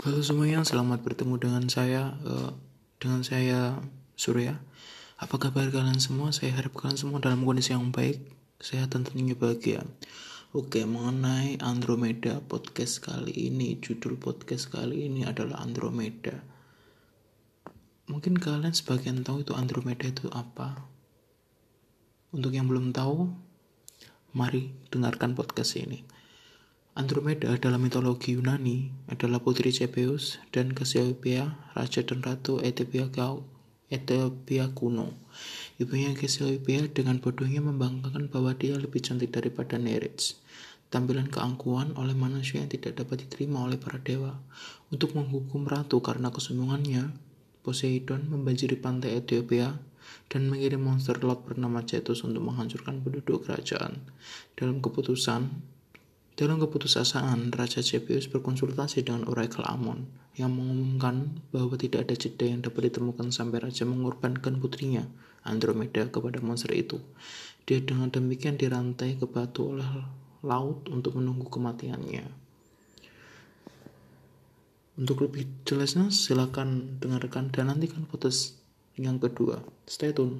Halo semuanya, selamat bertemu dengan saya, uh, dengan saya Surya. Apa kabar kalian semua? Saya harap kalian semua dalam kondisi yang baik, sehat dan tentunya bahagia. Oke, mengenai Andromeda podcast kali ini, judul podcast kali ini adalah Andromeda. Mungkin kalian sebagian tahu itu Andromeda itu apa. Untuk yang belum tahu, mari dengarkan podcast ini. Andromeda dalam mitologi Yunani adalah putri Zeus dan Cassiopeia, raja dan ratu Ethiopia, Ethiopia kuno. Ibunya Cassiopeia dengan bodohnya membanggakan bahwa dia lebih cantik daripada Nereid. Tampilan keangkuhan oleh manusia yang tidak dapat diterima oleh para dewa. Untuk menghukum ratu karena kesombongannya, Poseidon membanjiri pantai Ethiopia dan mengirim monster laut bernama Cetus untuk menghancurkan penduduk kerajaan. Dalam keputusan, dalam keputusasaan, Raja Zeus berkonsultasi dengan Oracle Amon yang mengumumkan bahwa tidak ada jeda yang dapat ditemukan sampai Raja mengorbankan putrinya, Andromeda, kepada monster itu. Dia dengan demikian dirantai ke batu oleh laut untuk menunggu kematiannya. Untuk lebih jelasnya, silakan dengarkan dan nantikan podcast yang kedua. Stay tune.